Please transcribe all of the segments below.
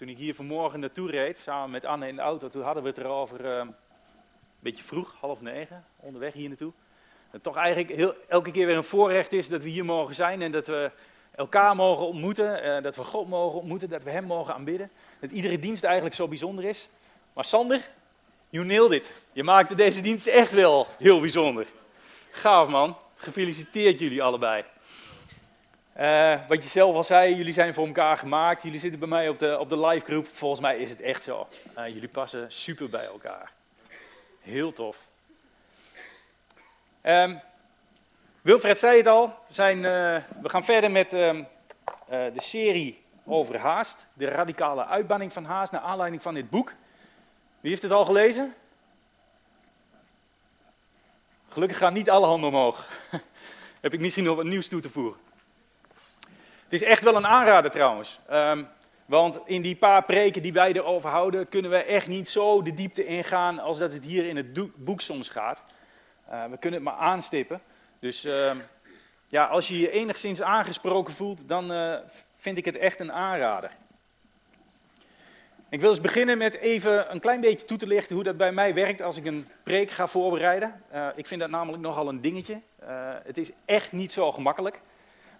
toen ik hier vanmorgen naartoe reed, samen met Anne in de auto, toen hadden we het erover, uh, een beetje vroeg, half negen, onderweg hier naartoe. Dat toch eigenlijk heel, elke keer weer een voorrecht is dat we hier mogen zijn en dat we elkaar mogen ontmoeten, uh, dat we God mogen ontmoeten, dat we Hem mogen aanbidden. Dat iedere dienst eigenlijk zo bijzonder is. Maar Sander, you nailed it. Je maakte deze dienst echt wel heel bijzonder. Gaaf man, gefeliciteerd jullie allebei. Uh, wat je zelf al zei, jullie zijn voor elkaar gemaakt. Jullie zitten bij mij op de, op de live groep. Volgens mij is het echt zo. Uh, jullie passen super bij elkaar. Heel tof. Um, Wilfred zei het al. Zijn, uh, we gaan verder met um, de serie over haast. De radicale uitbanning van haast naar aanleiding van dit boek. Wie heeft het al gelezen? Gelukkig gaan niet alle handen omhoog. Heb ik misschien nog wat nieuws toe te voegen. Het is echt wel een aanrader trouwens. Um, want in die paar preken die wij erover houden, kunnen we echt niet zo de diepte ingaan als dat het hier in het boek soms gaat. Uh, we kunnen het maar aanstippen. Dus uh, ja, als je je enigszins aangesproken voelt, dan uh, vind ik het echt een aanrader. Ik wil eens beginnen met even een klein beetje toe te lichten hoe dat bij mij werkt als ik een preek ga voorbereiden. Uh, ik vind dat namelijk nogal een dingetje. het is echt niet zo gemakkelijk.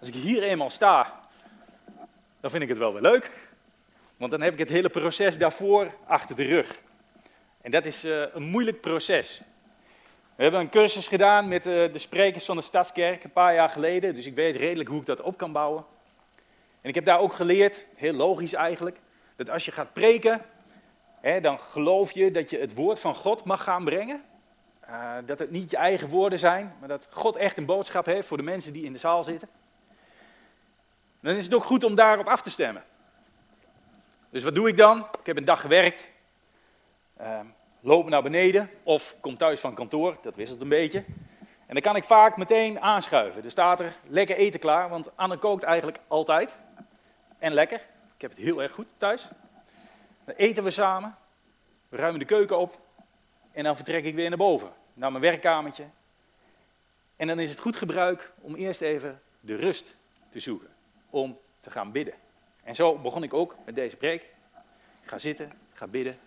Als ik hier eenmaal sta, dan vind ik het wel weer leuk. Want dan heb ik het hele proces daarvoor achter de rug. En dat is uh, een moeilijk proces. We hebben een cursus gedaan met uh, de sprekers van de Stadskerk een paar jaar geleden. Dus ik weet redelijk hoe ik dat op kan bouwen. En ik heb daar ook geleerd, heel logisch eigenlijk, dat als je gaat preken, hè, dan geloof je dat je het woord van God mag gaan brengen. Uh, dat het niet je eigen woorden zijn, maar dat God echt een boodschap heeft voor de mensen die in de zaal zitten dan is het ook goed om daarop af te stemmen. Dus wat doe ik dan? Ik heb een dag gewerkt, uh, loop naar beneden of kom thuis van kantoor, dat wisselt een beetje. En dan kan ik vaak meteen aanschuiven. Er staat er lekker eten klaar, want Anne kookt eigenlijk altijd. En lekker. Ik heb het heel erg goed thuis. Dan eten we samen, we ruimen de keuken op en dan vertrek ik weer naar boven, naar mijn werkkamertje. En dan is het goed gebruik om eerst even de rust te zoeken om te gaan bidden. En zo begon ik ook met deze preek. Ik ga zitten, ik ga bidden.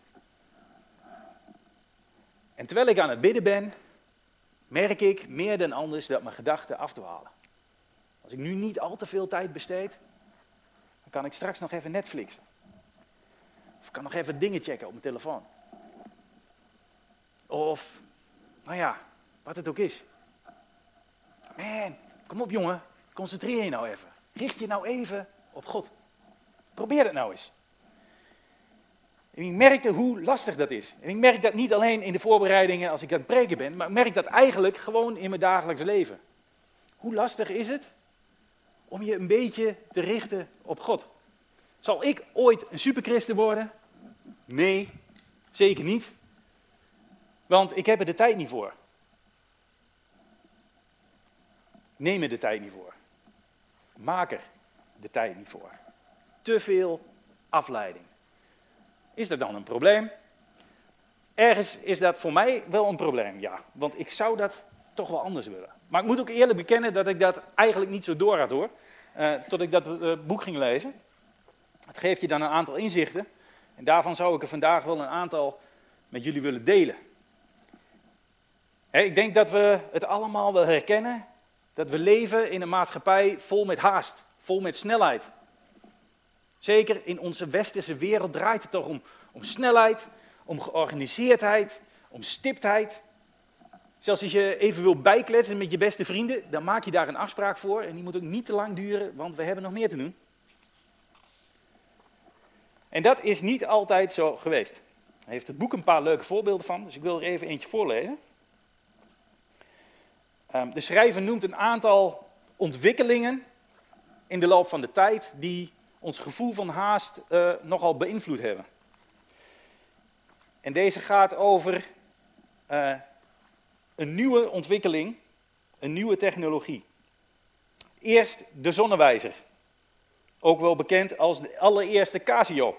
En terwijl ik aan het bidden ben, merk ik meer dan anders dat mijn gedachten afdwalen. Als ik nu niet al te veel tijd besteed, dan kan ik straks nog even Netflixen. Of kan nog even dingen checken op mijn telefoon. Of, nou ja, wat het ook is. Man, kom op jongen, concentreer je nou even. Richt je nou even op God. Probeer het nou eens. En ik merkte hoe lastig dat is. En ik merk dat niet alleen in de voorbereidingen als ik aan het preken ben, maar ik merk dat eigenlijk gewoon in mijn dagelijks leven. Hoe lastig is het om je een beetje te richten op God? Zal ik ooit een superchristen worden? Nee, zeker niet. Want ik heb er de tijd niet voor. Neem er de tijd niet voor. Maak er de tijd niet voor. Te veel afleiding. Is dat dan een probleem? Ergens is dat voor mij wel een probleem, ja. Want ik zou dat toch wel anders willen. Maar ik moet ook eerlijk bekennen dat ik dat eigenlijk niet zo door had hoor. Uh, tot ik dat uh, boek ging lezen. Het geeft je dan een aantal inzichten. En daarvan zou ik er vandaag wel een aantal met jullie willen delen. ik denk dat we het allemaal wel herkennen dat we leven in een maatschappij vol met haast, vol met snelheid. Zeker in onze westerse wereld draait het toch om, om snelheid, om georganiseerdheid, om stiptheid. Zelfs als je even wil bijkletsen met je beste vrienden, dan maak je daar een afspraak voor. En die moet ook niet te lang duren, want we hebben nog meer te doen. En dat is niet altijd zo geweest. Hij heeft het boek een paar leuke voorbeelden van, dus ik wil er even eentje voorlezen. Ehm, de schrijver noemt een aantal ontwikkelingen in de loop van de tijd die ons gevoel van haast uh, nogal beïnvloed hebben. En deze gaat over uh, een nieuwe ontwikkeling, een nieuwe technologie. Eerst de zonnewijzer, ook wel bekend als de allereerste Casio.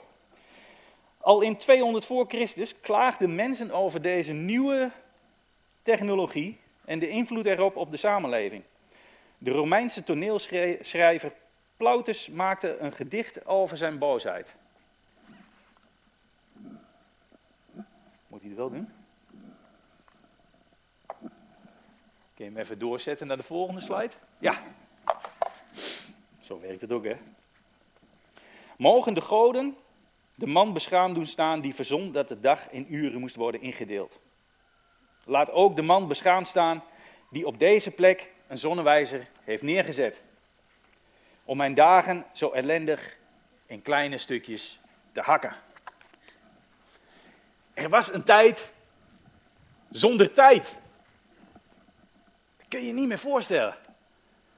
Al in 200 voor Christus klaagden mensen over deze nieuwe technologie en de invloed erop op de samenleving. De Romeinse toneelschrijver Plautus maakte een gedicht over zijn boosheid. Moet hij het wel doen? Kun je hem even doorzetten naar de volgende slide? Ja. Zo werkt het ook, hè? Mogen de goden de man beschaamd doen staan die verzon dat de dag in uren moest worden ingedeeld. Laat ook de man beschaamd staan die op deze plek een zonnewijzer heeft neergezet. Om mijn dagen zo ellendig in kleine stukjes te hakken. Er was een tijd zonder tijd. Dat kun je je niet meer voorstellen.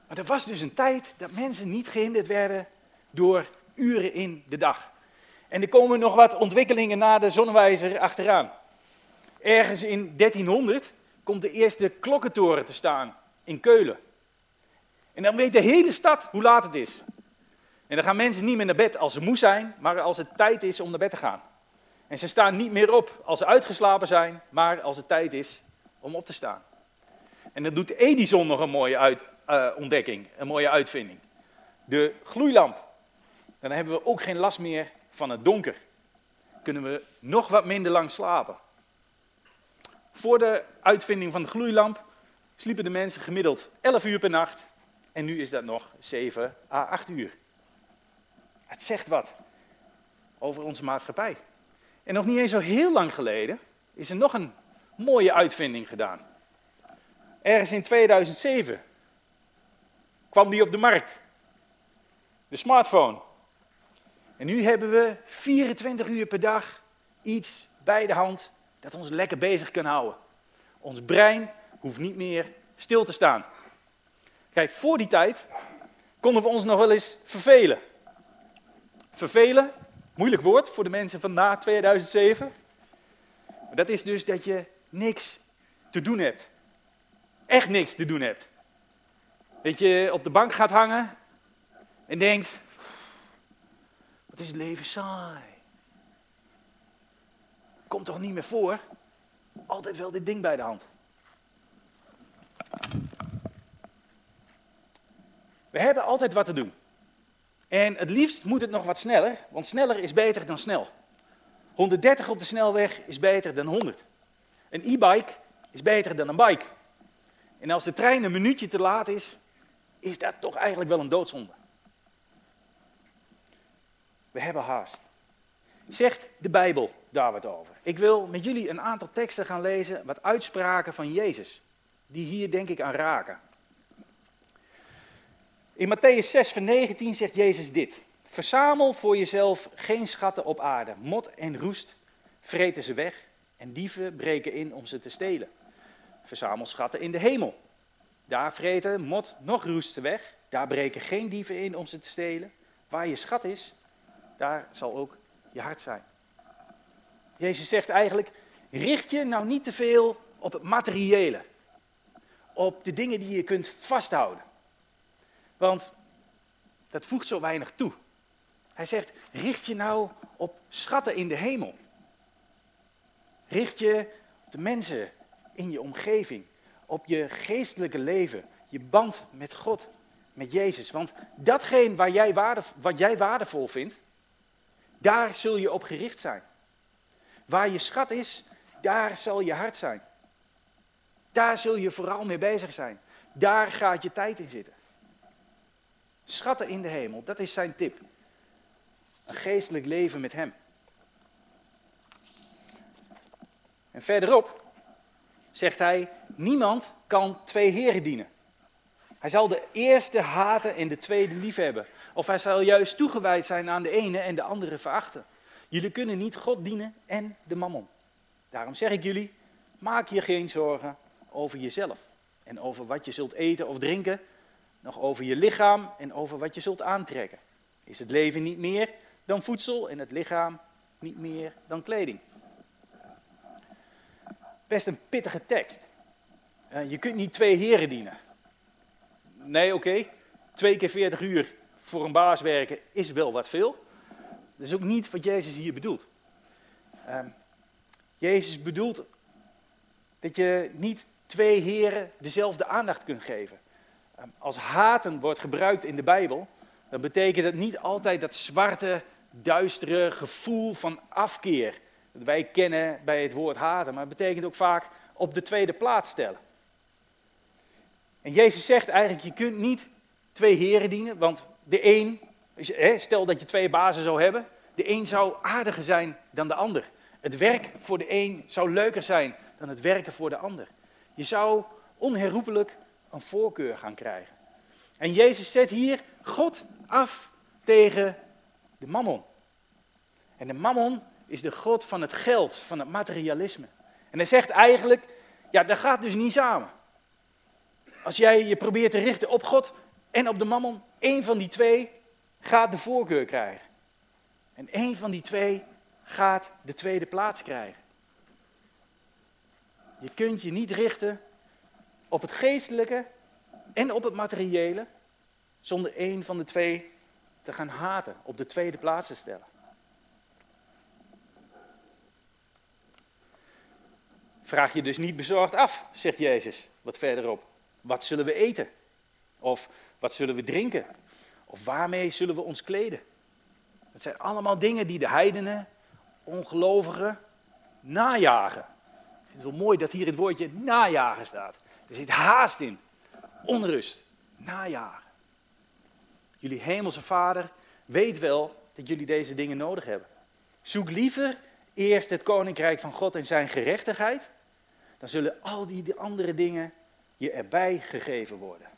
Maar er was dus een tijd dat mensen niet gehinderd werden door uren in de dag. En er komen nog wat ontwikkelingen na de zonnewijzer achteraan. Ergens in 1300 komt de eerste klokkentoren te staan in Keulen. En dan weet de hele stad hoe laat het is. En dan gaan mensen niet meer naar bed als ze moe zijn, maar als het tijd is om naar bed te gaan. En ze staan niet meer op als ze uitgeslapen zijn, maar als het tijd is om op te staan. En dan doet Edison nog een mooie uit, uh, ontdekking, een mooie uitvinding. De gloeilamp. Dan hebben we ook geen last meer van het donker. Kunnen we nog wat minder lang slapen. Voor de uitvinding van de gloeilamp sliepen de mensen gemiddeld 11 uur per nacht. En nu is dat nog 7 à 8 uur. Het zegt wat over onze maatschappij. En nog niet eens zo heel lang geleden is er nog een mooie uitvinding gedaan. Ergens in 2007 kwam die op de markt. De smartphone. En nu hebben we 24 uur per dag iets bij de hand dat ons lekker bezig kan houden. Ons brein hoeft niet meer stil te staan. Kijk, voor die tijd konden we ons nog wel eens vervelen. Vervelen, moeilijk woord voor de mensen van na 2007. Maar dat is dus dat je niks te doen hebt. Echt niks te doen hebt. Dat je op de bank gaat hangen en denkt, wat is het leven saai. Komt toch niet meer voor? Altijd wel dit ding bij de hand. We hebben altijd wat te doen. En het liefst moet het nog wat sneller, want sneller is beter dan snel. 130 op de snelweg is beter dan 100. Een e-bike is beter dan een bike. En als de trein een minuutje te laat is, is dat toch eigenlijk wel een doodzonde. We hebben haast. Zegt de Bijbel daar wat over. Ik wil met jullie een aantal teksten gaan lezen, wat uitspraken van Jezus, die hier denk ik aan raken. In Matthäus 6, vers 19 zegt Jezus dit. Verzamel voor jezelf geen schatten op aarde. Mot en roest vreten ze weg en dieven breken in om ze te stelen. Verzamel schatten in de hemel. Daar vreten mot nog roest weg. Daar breken geen dieven in om ze te stelen. Waar je schat is, daar zal ook je hart zijn. Jezus zegt eigenlijk, richt je nou niet te veel op het materiële. Op de dingen die je kunt vasthouden. Want dat voegt zo weinig toe. Hij zegt, richt je nou op schatten in de hemel. Richt je op de mensen in je omgeving, op je geestelijke leven, je band met God, met Jezus. Want datgene waar jij waarde, wat jij waardevol vindt, daar zul je op gericht zijn. Waar je schat is, daar zal je hart zijn. Daar zul je vooral mee bezig zijn. Daar gaat je tijd in zitten. Schatten in de hemel, dat is zijn tip. Een geestelijk leven met hem. En verderop zegt hij, niemand kan twee heren dienen. Hij zal de eerste haten en de tweede liefhebben. Of hij zal juist toegewijd zijn aan de ene en de andere verachten. Jullie kunnen niet God dienen en de mammon. Daarom zeg ik jullie, maak je geen zorgen over jezelf. En over wat je zult eten of drinken. Nog over je lichaam en over wat je zult aantrekken. Is het leven niet meer dan voedsel en het lichaam niet meer dan kleding? Best een pittige tekst. Uh, je kunt niet twee heren dienen. Nee, oké. Twee keer 40 uur voor een baas werken is wel wat veel. Dat is ook niet wat Jezus hier bedoelt. Um, Jezus bedoelt dat je niet twee heren dezelfde aandacht kunt geven. Um, als haten wordt gebruikt in de Bijbel, dan betekent dat niet altijd dat zwarte, duistere gevoel van afkeer. dat wij kennen bij het woord haten, maar het betekent ook vaak op de tweede plaats stellen. En Jezus zegt eigenlijk, je kunt niet twee heren dienen, want de een, stel dat je twee bazen zou hebben, de een zou aardiger zijn dan de ander. Het werk voor de een zou leuker zijn dan het werken voor de ander. Je zou onherroepelijk een voorkeur gaan krijgen. En Jezus zet hier God af tegen de mammon. En de mammon is de God van het geld, van het materialisme. En hij zegt eigenlijk, ja, dat gaat dus niet samen. Als jij je probeert te richten op God en op de mammon, één van die twee gaat de voorkeur krijgen. En één van die twee gaat de tweede plaats krijgen. Je kunt je niet richten op het geestelijke en op het materiële zonder één van de twee te gaan haten, op de tweede plaats te stellen. Vraag je dus niet bezorgd af, zegt Jezus wat verderop. Wat zullen we eten? Of wat zullen we drinken? Of waarmee zullen we ons kleden? Dat zijn allemaal dingen die de heidenen, ongelovigen, najagen. Het is wel mooi dat hier het woordje najagen staat. Er zit haast in, onrust, najagen. Jullie hemelse vader weet wel dat jullie deze dingen nodig hebben. Zoek liever eerst het koninkrijk van God en zijn gerechtigheid. Dan zullen al die andere dingen je erbij gegeven worden.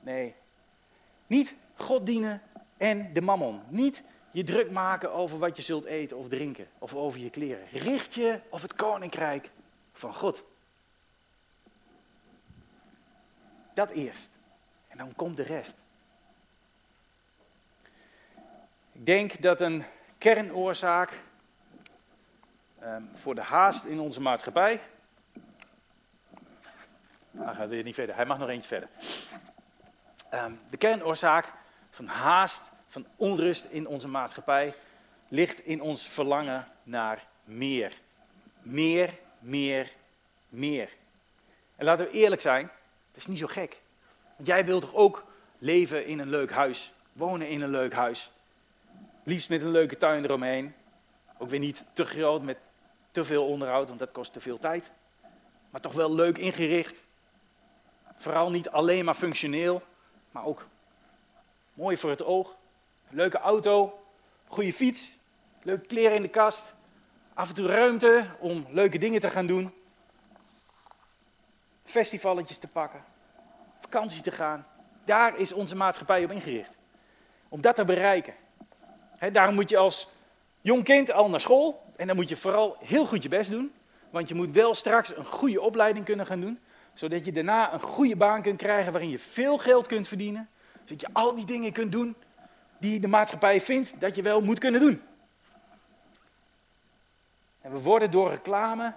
Nee, niet God dienen en de mammon. Niet je druk maken over wat je zult eten of drinken of over je kleren. Richt je op het koninkrijk van God. Dat eerst. En dan komt de rest. Ik denk dat een kernoorzaak um, voor de haast in onze maatschappij. Hij gaat weer niet verder, hij mag nog eentje verder. Um, de kernoorzaak van haast, van onrust in onze maatschappij ligt in ons verlangen naar meer. Meer, meer, meer. En laten we eerlijk zijn, dat is niet zo gek. Want jij wilt toch ook leven in een leuk huis, wonen in een leuk huis. Liefst met een leuke tuin eromheen. Ook weer niet te groot met te veel onderhoud, want dat kost te veel tijd. Maar toch wel leuk ingericht. Vooral niet alleen maar functioneel, maar ook mooi voor het oog. leuke auto, goede fiets, leuke kleren in de kast. Af en toe ruimte om leuke dingen te gaan doen. Festivalletjes te pakken, vakantie te gaan. Daar is onze maatschappij op ingericht. Om dat te bereiken. He, daarom moet je als jong kind al naar school. En dan moet je vooral heel goed je best doen. Want je moet wel straks een goede opleiding kunnen gaan doen. Zodat je daarna een goede baan kunt krijgen waarin je veel geld kunt verdienen. Zodat je al die dingen kunt doen die de maatschappij vindt dat je wel moet kunnen doen. En we worden door reclame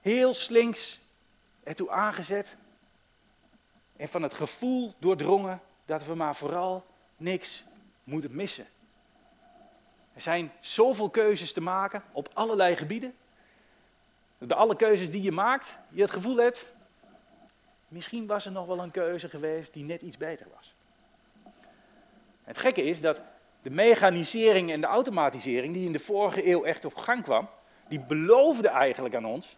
heel slinks ertoe aangezet. En van het gevoel doordrongen dat we maar vooral niks moeten missen. Er zijn zoveel keuzes te maken op allerlei gebieden. De alle keuzes die je maakt, je het gevoel hebt, misschien was er nog wel een keuze geweest die net iets beter was. Het gekke is dat de mechanisering en de automatisering die in de vorige eeuw echt op gang kwam, die beloofde eigenlijk aan ons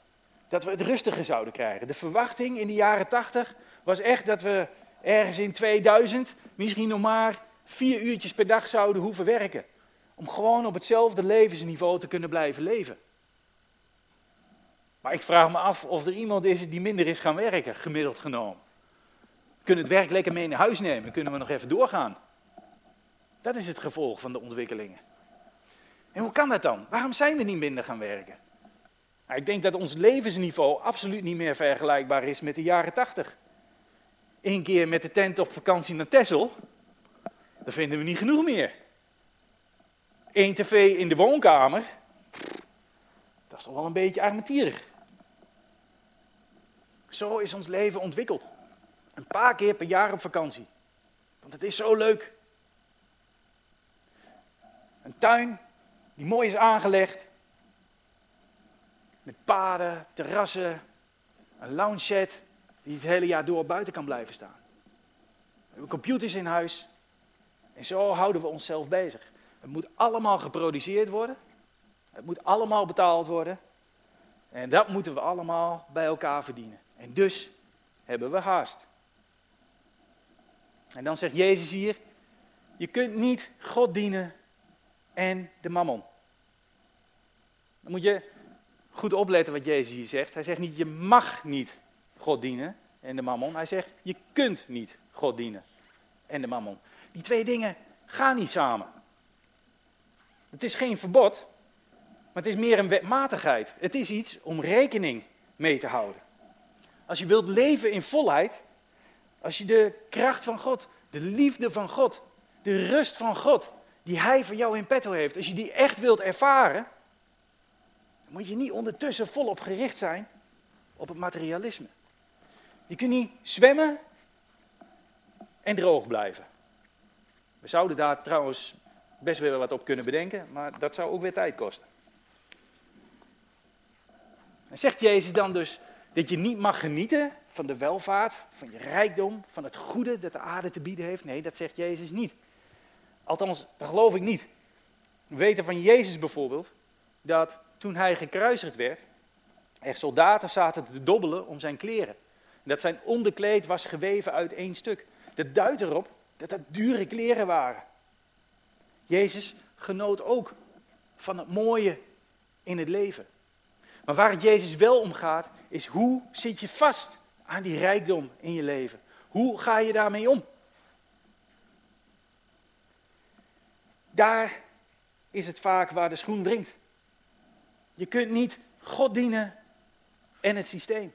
dat we het rustiger zouden krijgen. De verwachting in de jaren 80 was echt dat we ergens in 2000 misschien nog maar vier uurtjes per dag zouden hoeven werken. Om gewoon op hetzelfde levensniveau te kunnen blijven leven. Maar ik vraag me af of er iemand is die minder is gaan werken, gemiddeld genomen. Kunnen het werk lekker mee naar huis nemen? Kunnen we nog even doorgaan? Dat is het gevolg van de ontwikkelingen. En hoe kan dat dan? Waarom zijn we niet minder gaan werken? Nou, ik denk dat ons levensniveau absoluut niet meer vergelijkbaar is met de jaren tachtig. Eén keer met de tent op vakantie naar Texel, dat vinden we niet genoeg meer. Eén tv in de woonkamer, dat is toch wel een beetje armetierig. Zo is ons leven ontwikkeld. Een paar keer per jaar op vakantie. Want het is zo leuk. Een tuin die mooi is aangelegd. Met paden, terrassen, een lounge set die het hele jaar door buiten kan blijven staan. We hebben computers in huis. En zo houden we onszelf bezig. Het moet allemaal geproduceerd worden. Het moet allemaal betaald worden. En dat moeten we allemaal bij elkaar verdienen. En dus hebben we haast. En dan zegt Jezus hier, je kunt niet God dienen en de mammon. Dan moet je goed opletten wat Jezus hier zegt. Hij zegt niet, je mag niet God dienen en de mammon. Hij zegt, je kunt niet God dienen en de mammon. Die twee dingen gaan niet samen. Het is geen verbod, maar het is meer een wetmatigheid. Het is iets om rekening mee te houden. Als je wilt leven in volheid, als je de kracht van God, de liefde van God, de rust van God, die Hij voor jou in petto heeft, als je die echt wilt ervaren, dan moet je niet ondertussen volop gericht zijn op het materialisme. Je kunt niet zwemmen en droog blijven. We zouden daar trouwens best wel wat op kunnen bedenken, maar dat zou ook weer tijd kosten. En zegt Jezus dan dus dat je niet mag genieten van de welvaart, van je rijkdom, van het goede dat de aarde te bieden heeft? Nee, dat zegt Jezus niet. Althans, dat geloof ik niet. We weten van Jezus bijvoorbeeld dat toen hij gekruisigd werd, er soldaten zaten te dobbelen om zijn kleren. Dat zijn onderkleed was geweven uit één stuk. Dat duidt erop dat dat dure kleren waren. Jezus genoot ook van het mooie in het leven. Maar waar het Jezus wel om gaat, is hoe zit je vast aan die rijkdom in je leven? Hoe ga je daarmee om? Daar is het vaak waar de schoen dringt. Je kunt niet God dienen en het systeem.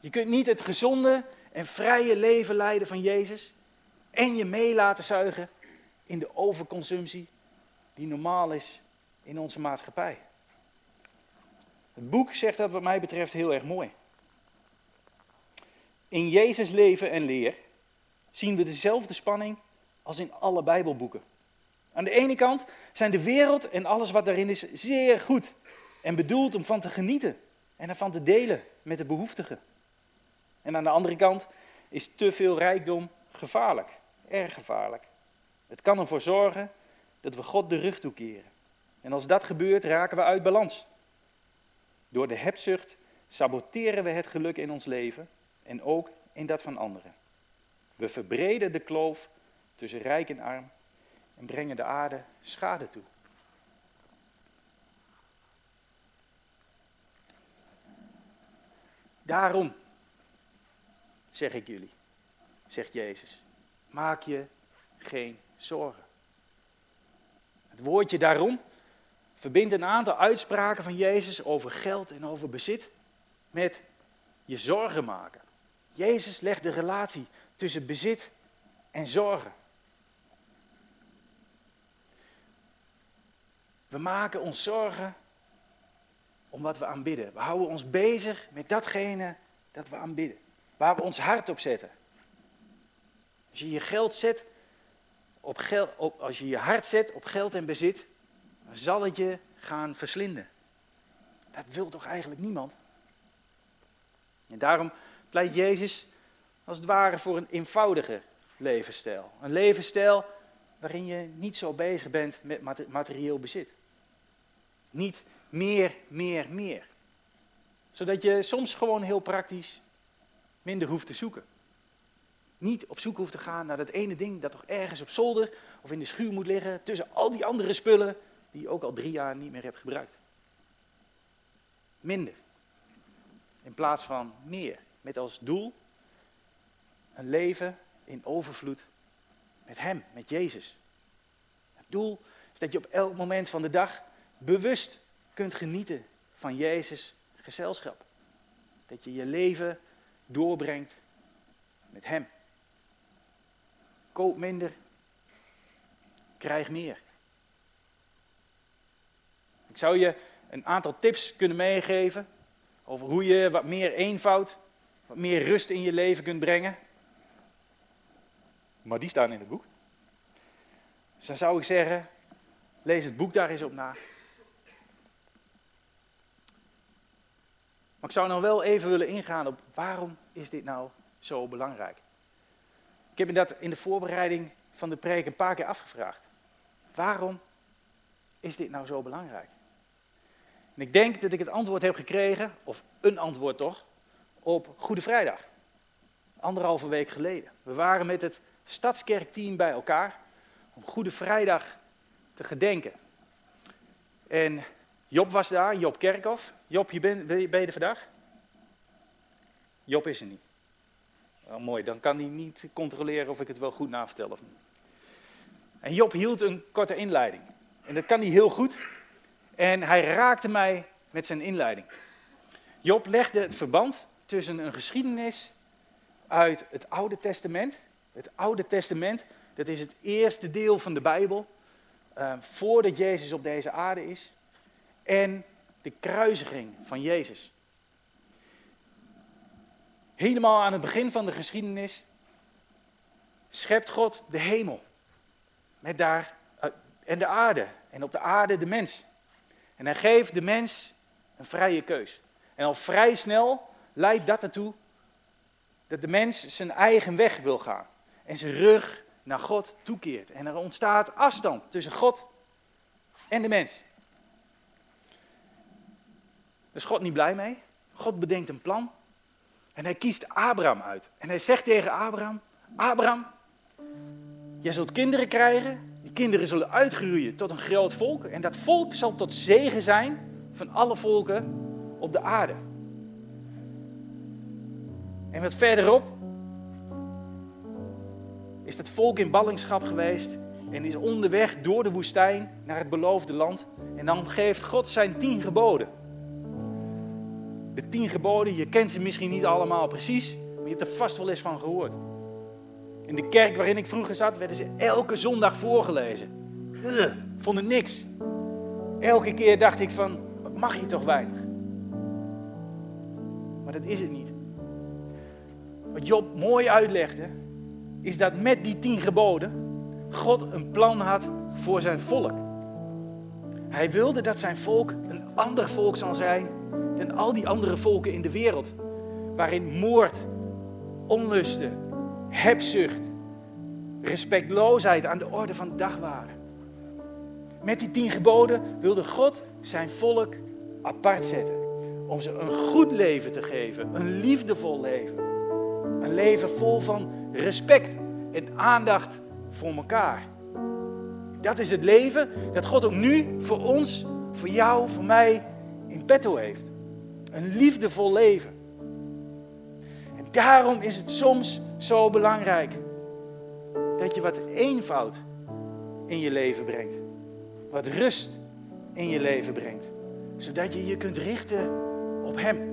Je kunt niet het gezonde en vrije leven leiden van Jezus en je mee laten zuigen in de overconsumptie die normaal is in onze maatschappij. Het boek zegt dat wat mij betreft heel erg mooi. In Jezus leven en leer zien we dezelfde spanning als in alle Bijbelboeken. Aan de ene kant zijn de wereld en alles wat daarin is zeer goed en bedoeld om van te genieten en ervan te delen met de behoeftigen. En aan de andere kant is te veel rijkdom gevaarlijk, erg gevaarlijk. Het kan ervoor zorgen dat we God de rug toekeren. En als dat gebeurt, raken we uit balans. Door de hebzucht saboteren we het geluk in ons leven en ook in dat van anderen. We verbreden de kloof tussen rijk en arm en brengen de aarde schade toe. Daarom zeg ik jullie, zegt Jezus, maak je geen zorgen. Het woordje daarom verbindt een aantal uitspraken van Jezus over geld en over bezit met je zorgen maken. Jezus legt de relatie tussen bezit en zorgen. We maken ons zorgen om wat we aanbidden. We houden ons bezig met datgene dat we aanbidden. Waar we ons hart op zetten. Als je je geld zet op geld, als je je hart zet op geld en bezit, dan zal het je gaan verslinden. Dat wil toch eigenlijk niemand? En daarom pleit Jezus als het ware voor een eenvoudige levensstijl. Een levensstijl waarin je niet zo bezig bent met materieel bezit. Niet meer, meer, meer. Zodat je soms gewoon heel praktisch minder hoeft te zoeken. Niet op zoek hoeft te gaan naar dat ene ding dat toch ergens op zolder of in de schuur moet liggen tussen al die andere spullen die ook al drie jaar niet meer hebt gebruikt. Minder. In plaats van meer. Met als doel een leven in overvloed met Hem, met Jezus. Het doel is dat je op elk moment van de dag bewust kunt genieten van Jezus gezelschap. Dat je je leven doorbrengt met Hem. Koop minder, krijg meer. Ik zou je een aantal tips kunnen meegeven over hoe je wat meer eenvoud, wat meer rust in je leven kunt brengen. Maar die staan in het boek. Dus dan zou ik zeggen, lees het boek daar eens op na. Maar ik zou nou wel even willen ingaan op waarom is dit nou zo belangrijk? Ik heb me dat in de voorbereiding van de preek een paar keer afgevraagd. Waarom is dit nou zo belangrijk? En ik denk dat ik het antwoord heb gekregen, of een antwoord toch, op Goede Vrijdag. Anderhalve week geleden. We waren met het stadskerkteam bij elkaar om Goede Vrijdag te gedenken. En Job was daar, Job Kerkhoff. Job, je ben, je er vandaag? Job is er niet. Wel mooi, dan kan hij niet controleren of ik het wel goed navertel of niet. En Job hield een korte inleiding. En dat kan hij heel goed. En hij raakte mij met zijn inleiding. Job legde het verband tussen een geschiedenis uit het Oude Testament. Het Oude Testament, dat is het eerste deel van de Bijbel, uh, voordat Jezus op deze aarde is. En de kruisiging van Jezus. Helemaal aan het begin van de geschiedenis schept God de hemel. Met daar, uh, en de aarde. En op de aarde de mens. En hij geeft de mens een vrije keus. En al vrij snel leidt dat ertoe dat de mens zijn eigen weg wil gaan. En zijn rug naar God toekeert. En er ontstaat afstand tussen God en de mens. Daar is God niet blij mee. God bedenkt een plan. En hij kiest Abraham uit. En hij zegt tegen Abraham: Abraham, jij zult kinderen krijgen. Kinderen zullen uitgroeien tot een groot volk. En dat volk zal tot zegen zijn van alle volken op de aarde. En wat verderop is dat volk in ballingschap geweest en is onderweg door de woestijn naar het beloofde land. En dan geeft God zijn tien geboden. De tien geboden, je kent ze misschien niet allemaal precies, maar je hebt er vast wel eens van gehoord. In de kerk waarin ik vroeger zat, werden ze elke zondag voorgelezen. Ugh, vond het niks. Elke keer dacht ik van, wat mag je toch weinig? Maar dat is het niet. Wat Job mooi uitlegde, is dat met die tien geboden God een plan had voor zijn volk. Hij wilde dat zijn volk een ander volk zal zijn dan al die andere volken in de wereld. Waarin moord, onlusten, hebzucht, respectloosheid aan de orde van de dag waren. Met die tien geboden wilde God zijn volk apart zetten. Om ze een goed leven te geven, een liefdevol leven. Een leven vol van respect en aandacht voor elkaar. Dat is het leven dat God ook nu voor ons, voor jou, voor mij in petto heeft. Een liefdevol leven. En daarom is het soms zo belangrijk dat je wat eenvoud in je leven brengt. Wat rust in je leven brengt. Zodat je je kunt richten op Hem.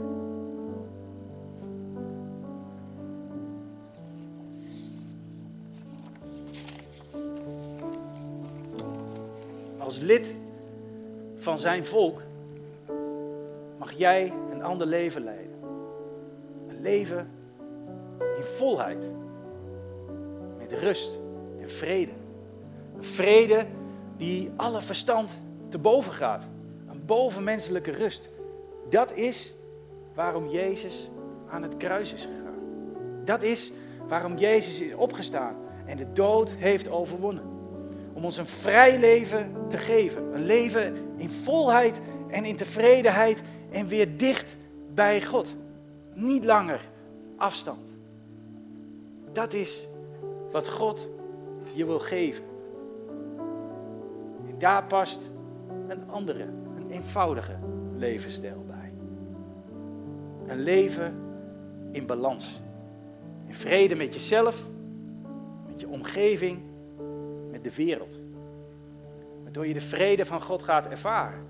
Als lid van zijn volk mag jij een ander leven leiden. Een leven in volheid. Met rust en vrede. Een vrede die alle verstand te boven gaat. Een bovenmenselijke rust. Dat is waarom Jezus aan het kruis is gegaan. Dat is waarom Jezus is opgestaan en de dood heeft overwonnen. Om ons een vrij leven te geven. Een leven in volheid en in tevredenheid en weer dicht bij God. Niet langer afstand. Dat is wat God je wil geven. En daar past een andere, een eenvoudige levensstijl bij. Een leven in balans. In vrede met jezelf, met je omgeving, met de wereld. Waardoor je de vrede van God gaat ervaren.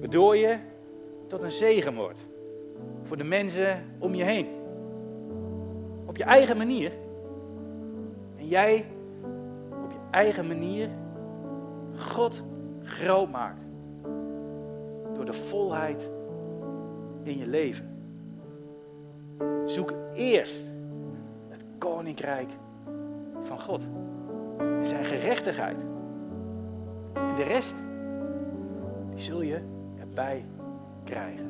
Waardoor je tot een zegen wordt voor de mensen om je heen. Je eigen manier. En jij op je eigen manier God groot maakt. Door de volheid in je leven. Zoek eerst het koninkrijk van God. En zijn gerechtigheid. En de rest, die zul je erbij krijgen.